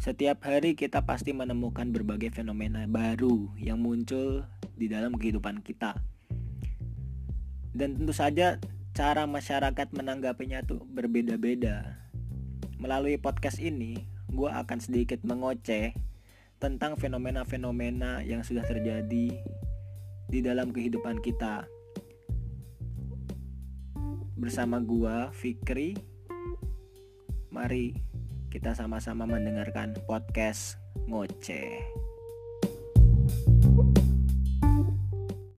Setiap hari kita pasti menemukan berbagai fenomena baru yang muncul di dalam kehidupan kita. Dan tentu saja cara masyarakat menanggapinya tuh berbeda-beda. Melalui podcast ini, gue akan sedikit mengoceh tentang fenomena-fenomena yang sudah terjadi di dalam kehidupan kita. Bersama gua Fikri, mari kita sama-sama mendengarkan podcast ngoceh.